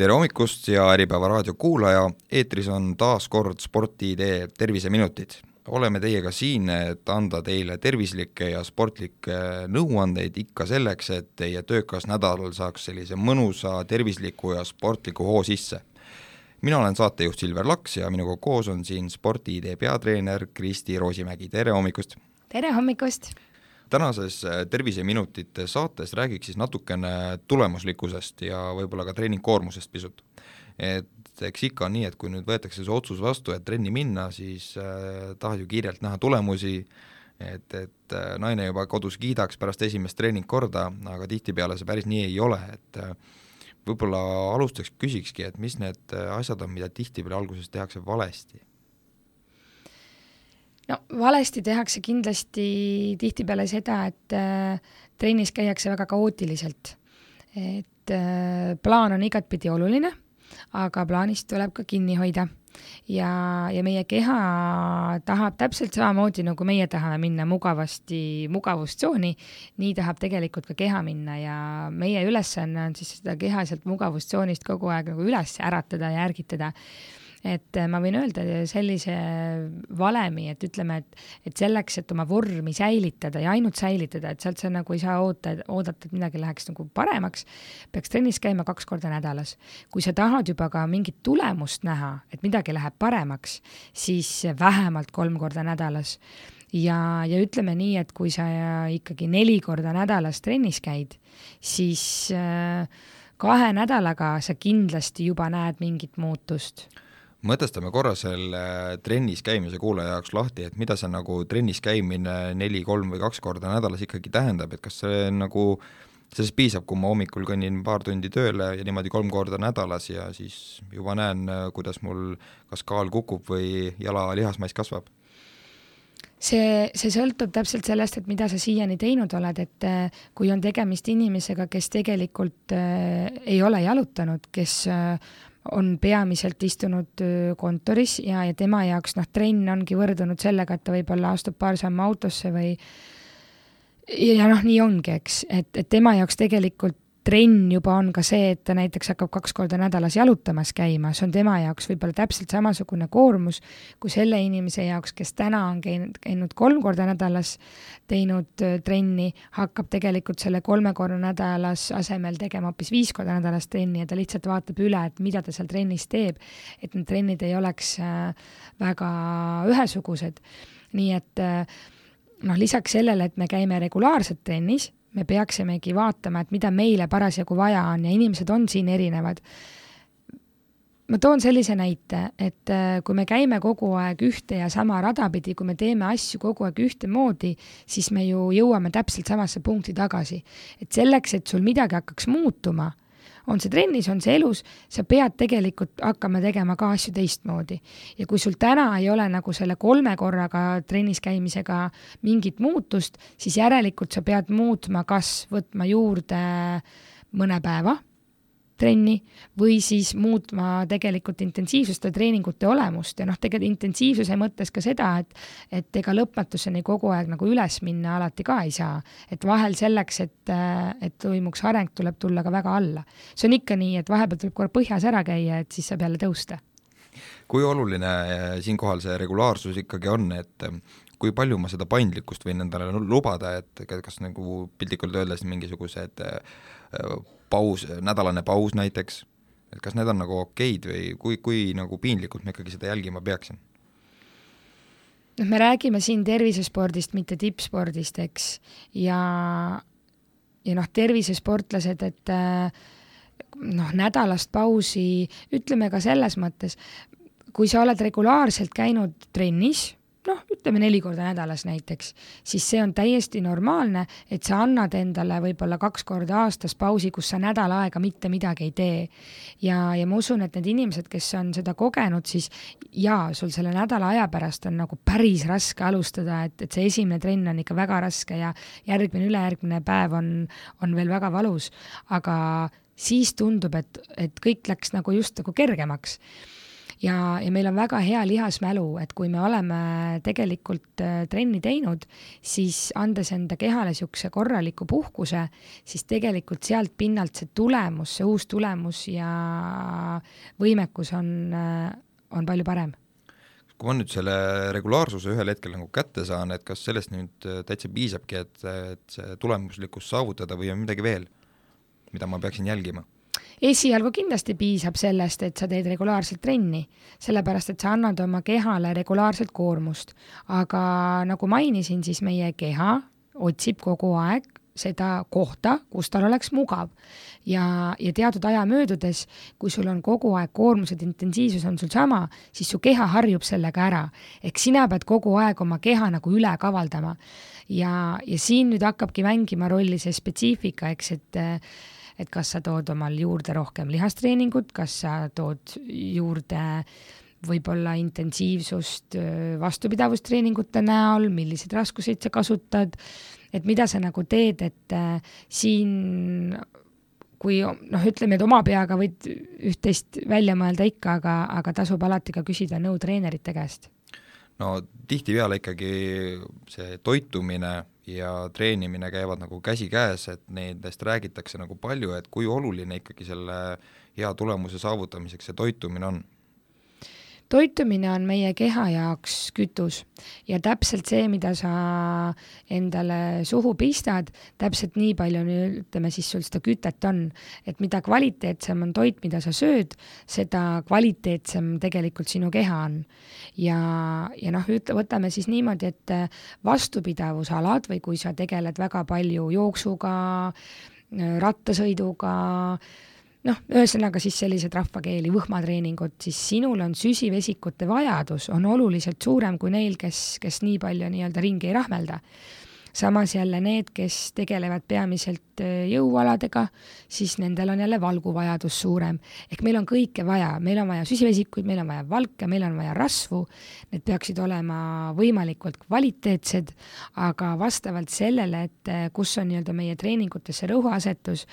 tere hommikust ja Äripäeva raadio kuulaja, eetris on taas kord Sporti-idee terviseminutid. oleme teiega siin, et anda teile tervislikke ja sportlikke nõuandeid ikka selleks, et teie töökas nädal saaks sellise mõnusa, tervisliku ja sportliku hoo sisse. mina olen saatejuht Silver Laks ja minuga koos on siin Sporti-idee peatreener Kristi Roosimägi, tere hommikust! tere hommikust! Tänases äh, Terviseminutite saates räägiks siis natukene tulemuslikkusest ja võib-olla ka treeningkoormusest pisut. et eks ikka on nii, et kui nüüd võetakse see otsus vastu, et trenni minna, siis äh, tahad ju kiirelt näha tulemusi, et, et äh, naine juba kodus kiidaks pärast esimest treeningkorda, aga tihtipeale see päris nii ei ole, et äh, võib-olla alustuseks küsikski, et mis need asjad on, mida tihtipeale alguses tehakse valesti no valesti tehakse kindlasti tihtipeale seda, et äh, trennis käiakse väga kaootiliselt. et äh, plaan on igatpidi oluline, aga plaanist tuleb ka kinni hoida. ja, ja meie keha tahab täpselt samamoodi, nagu meie tahame minna mugavasti mugavustsooni, nii tahab tegelikult ka keha minna ja meie ülesanne on siis seda keha sealt mugavustsoonist kogu aeg nagu üles äratada ja ärgitada et äh, ma võin öelda sellise valemi, et ütleme, et, et selleks, et oma vormi säilitada ja ainult säilitada, et sealt sa nagu ei saa oota, oodata, et midagi läheks nagu paremaks, peaks trennis käima kaks korda nädalas. kui sa tahad juba ka mingit tulemust näha, et midagi läheb paremaks, siis vähemalt kolm korda nädalas ja, ja ütleme nii, et kui sa ikkagi neli korda nädalas trennis käid, siis äh, kahe nädalaga sa kindlasti juba näed mingit muutust mõtestame korra selle trennis käimise kuulaja jaoks lahti, et mida see nagu trennis käimine neli, kolm või kaks korda nädalas ikkagi tähendab, et kas see nagu, sellest piisab, kui ma hommikul kõnnin paar tundi tööle ja niimoodi kolm korda nädalas ja siis juba näen, kuidas mul kas kaal kukub või jala lihasmass kasvab? see, see sõltub täpselt sellest, et mida sa siiani teinud oled, et äh, kui on tegemist inimesega, kes tegelikult äh, ei ole jalutanud, kes äh, on peamiselt istunud kontoris ja, ja tema jaoks noh, trenn ongi võrdunud sellega, et ta võib-olla astub paar sammu autosse või ja noh, nii ongi, eks, et, et tema jaoks tegelikult trenn juba on ka see, et ta näiteks hakkab kaks korda nädalas jalutamas käima, see on tema jaoks võib-olla täpselt samasugune koormus kui selle inimese jaoks, kes täna on käinud, käinud kolm korda nädalas, teinud äh, trenni, hakkab tegelikult selle kolme korra nädalas asemel tegema hoopis viis korda nädalas trenni ja ta lihtsalt vaatab üle, et mida ta seal trennis teeb, et need trennid ei oleks äh, väga ühesugused. nii et äh, noh, lisaks sellele, et me käime regulaarselt trennis me peaksimegi vaatama, et mida meile parasjagu vaja on ja inimesed on siin erinevad. ma toon sellise näite, et äh, kui me käime kogu aeg ühte ja sama rada pidi, kui me teeme asju kogu aeg ühtemoodi, siis me ju jõuame täpselt samasse punkti tagasi. et selleks, et sul midagi hakkaks muutuma on see trennis, on see elus, sa pead tegelikult hakkama tegema ka asju teistmoodi. ja kui sul täna ei ole nagu selle kolme korraga trennis käimisega mingit muutust, siis järelikult sa pead muutma, kas võtma juurde mõne päeva trenni või siis muutma tegelikult intensiivsust ja treeningute olemust ja noh, tegelikult intensiivsuse mõttes ka seda, et et ega lõpmatuseni kogu aeg nagu üles minna alati ka ei saa. et vahel selleks, et, et toimuks areng, tuleb tulla ka väga alla. see on ikka nii, et vahepeal tuleb korra põhjas ära käia, et siis saab jälle tõusta kui oluline eh, siinkohal see regulaarsus ikkagi on, et eh, kui palju ma seda paindlikkust võin endale lubada, et kas nagu piltlikult öeldes mingisugused eh, paus, nädalane paus näiteks, et kas need on nagu okeid või kui, kui nagu piinlikult ma ikkagi seda jälgima peaksin? noh, me räägime siin tervisespordist, mitte tippspordist, eks, ja, ja noh, tervisesportlased, et noh, nädalast pausi, ütleme ka selles mõttes, kui sa oled regulaarselt käinud trennis noh, ütleme neli korda nädalas näiteks, siis see on täiesti normaalne, et sa annad endale võib-olla kaks korda aastas pausi, kus sa nädal aega mitte midagi ei tee. ja, ja ma usun, et need inimesed, kes on seda kogenud, siis jaa, sul selle nädala aja pärast on nagu päris raske alustada, et, et see esimene trenn on ikka väga raske ja järgmine, ülejärgmine päev on, on veel väga valus, aga siis tundub, et, et kõik läks nagu just nagu kergemaks ja, ja meil on väga hea lihasmälu, et kui me oleme tegelikult äh, trenni teinud, siis andes enda kehale niisuguse korraliku puhkuse, siis tegelikult sealt pinnalt see tulemus, see uus tulemus ja võimekus on, äh, on palju parem kui ma nüüd selle regulaarsuse ühel hetkel nagu kätte saan, et kas sellest nüüd äh, täitsa piisabki, et, et see tulemuslikkus saavutada või on midagi veel, mida ma peaksin jälgima? Esialgu kindlasti piisab sellest, et sa teed regulaarselt trenni, sellepärast et sa annad oma kehale regulaarselt koormust. aga nagu mainisin, siis meie keha otsib kogu aeg seda kohta, kus tal oleks mugav. ja, ja teatud aja möödudes, kui sul on kogu aeg koormused, intensiivsus on sul sama, siis su keha harjub sellega ära. ehk sina pead kogu aeg oma keha nagu üle kavaldama. ja, ja siin nüüd hakkabki mängima rolli see spetsiifika, eks, et et kas sa tood omal juurde rohkem lihastreeningut, kas sa tood juurde võib-olla intensiivsust vastupidavustreeningute näol, milliseid raskuseid sa kasutad et mida sa nagu teed, et äh, siin kui noh, ütleme, et oma peaga võid üht-teist välja mõelda ikka, aga, aga tasub alati ka küsida nõu treenerite käest. no tihtipeale ikkagi see toitumine ja treenimine käivad nagu käsikäes, et nendest räägitakse nagu palju, et kui oluline ikkagi selle hea tulemuse saavutamiseks see toitumine on toitumine on meie keha jaoks kütus ja täpselt see, mida sa endale suhu pistad, täpselt nii palju, ütleme siis sul seda kütet on. et mida kvaliteetsem on toit, mida sa sööd, seda kvaliteetsem tegelikult sinu keha on. ja, ja noh, ütle, võtame siis niimoodi, et vastupidavusalad või kui sa tegeled väga palju jooksuga, rattasõiduga, noh, ühesõnaga siis sellised rahvakeeli võhmatreeningud, siis sinul on süsivesikute vajadus on oluliselt suurem kui neil, kes, kes nii palju nii-öelda ringi ei rahmelda samas jälle need, kes tegelevad peamiselt äh, jõualadega, siis nendel on jälle valguvajadus suurem. ehk meil on kõike vaja, meil on vaja süsivesikuid, meil on vaja valke, meil on vaja rasvu, need peaksid olema võimalikult kvaliteetsed, aga vastavalt sellele, et äh, kus on nii-öelda meie treeningutes see rõhuasetus,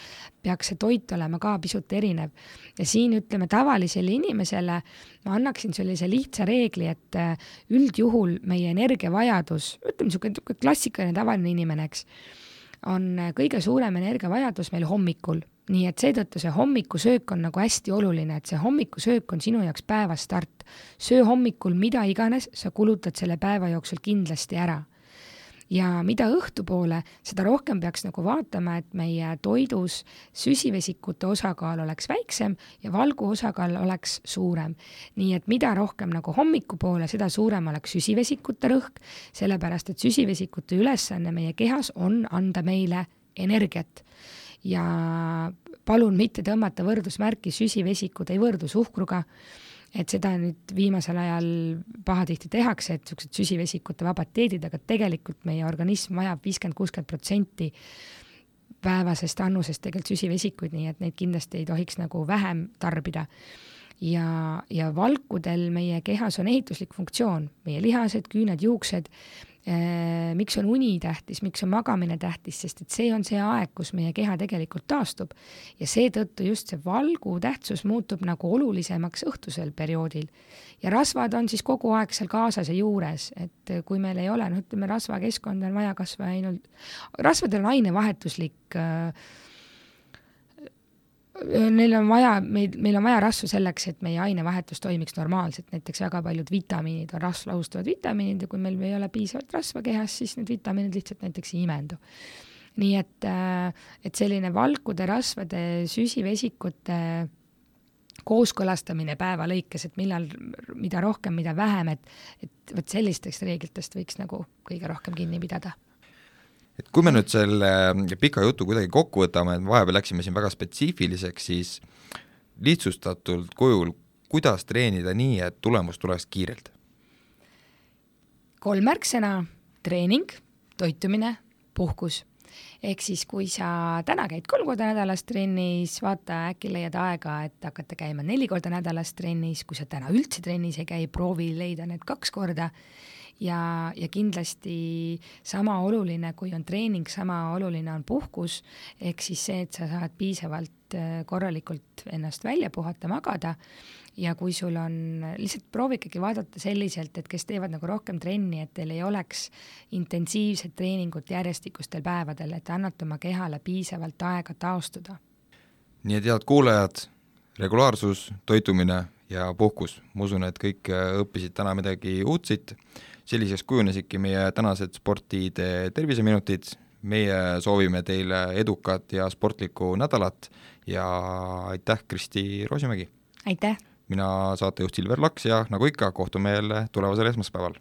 peaks see toit olema ka pisut erinev. ja siin ütleme tavalisele inimesele ma annaksin sellise lihtsa reegli, et äh, üldjuhul meie energiavajadus, ütleme niisugune klassikaline tavaline inimene, eks, on äh, kõige suurem energiavajadus meil hommikul. nii et seetõttu see hommikusöök on nagu hästi oluline, et see hommikusöök on sinu jaoks päeva start. söö hommikul mida iganes, sa kulutad selle päeva jooksul kindlasti ära ja mida õhtupoole, seda rohkem peaks nagu vaatama, et meie toidus süsivesikute osakaal oleks väiksem ja valgu osakaal oleks suurem. nii et mida rohkem nagu hommikupoole, seda suurem oleks süsivesikute rõhk, sellepärast et süsivesikute ülesanne meie kehas on anda meile energiat ja palun mitte tõmmata võrdusmärki, süsivesikud ei võrdu suhkruga et seda nüüd viimasel ajal pahatihti tehakse, et niisugused süsivesikute vabad dieedid, aga tegelikult meie organism vajab viiskümmend, kuuskümmend protsenti päevasest annusest tegelikult süsivesikuid, nii et neid kindlasti ei tohiks nagu vähem tarbida. ja, ja valkudel meie kehas on ehituslik funktsioon, meie lihased, küüned, juuksed miks on uni tähtis, miks on magamine tähtis, sest et see on see aeg, kus meie keha tegelikult taastub ja seetõttu just see valgu tähtsus muutub nagu olulisemaks õhtusel perioodil. ja rasvad on siis kogu aeg seal kaasas ja juures, et kui meil ei ole, noh, ütleme rasvakeskkonda on vaja kas või ainult, rasvadel on ainevahetuslik äh, neil on vaja, meil, meil on vaja rasvu selleks, et meie ainevahetus toimiks normaalselt, näiteks väga paljud vitamiinid on rasva lahustavad vitamiinid ja kui meil ei ole piisavalt rasva kehas, siis need vitamiinid lihtsalt näiteks ei imendu. nii et, äh, et selline valkude, rasvade, süsivesikute kooskõlastamine päeva lõikes, et millal, mida rohkem, mida vähem, et, et vot sellistest reeglitest võiks nagu kõige rohkem kinni pidada et kui me nüüd selle pika jutu kuidagi kokku võtame, et vahepeal läksime siin väga spetsiifiliseks, siis lihtsustatult kujul, kuidas treenida nii, et tulemus tuleks kiirelt? kolm märksõna, treening, toitumine, puhkus. ehk siis, kui sa täna käid kolm korda nädalas trennis, vaata, äkki leiad aega, et hakata käima neli korda nädalas trennis, kui sa täna üldse trennis ei käi, proovi leida need kaks korda ja, ja kindlasti sama oluline, kui on treening, sama oluline on puhkus, ehk siis see, et sa saad piisavalt äh, korralikult ennast välja puhata, magada ja kui sul on, lihtsalt proovigegi vaadata selliselt, et kes teevad nagu rohkem trenni, et teil ei oleks intensiivset treeningut järjestikustel päevadel, et annate oma kehale piisavalt aega taastuda. nii et head kuulajad, regulaarsus, toitumine ja puhkus, ma usun, et kõik õppisid täna midagi uut siit, selliseks kujunesidki meie tänased sportiide terviseminutid, meie soovime teile edukat ja sportlikku nädalat ja aitäh, Kristi Roosimägi! aitäh! mina saatejuht Silver Laks ja nagu ikka, kohtume jälle tulevasel esmaspäeval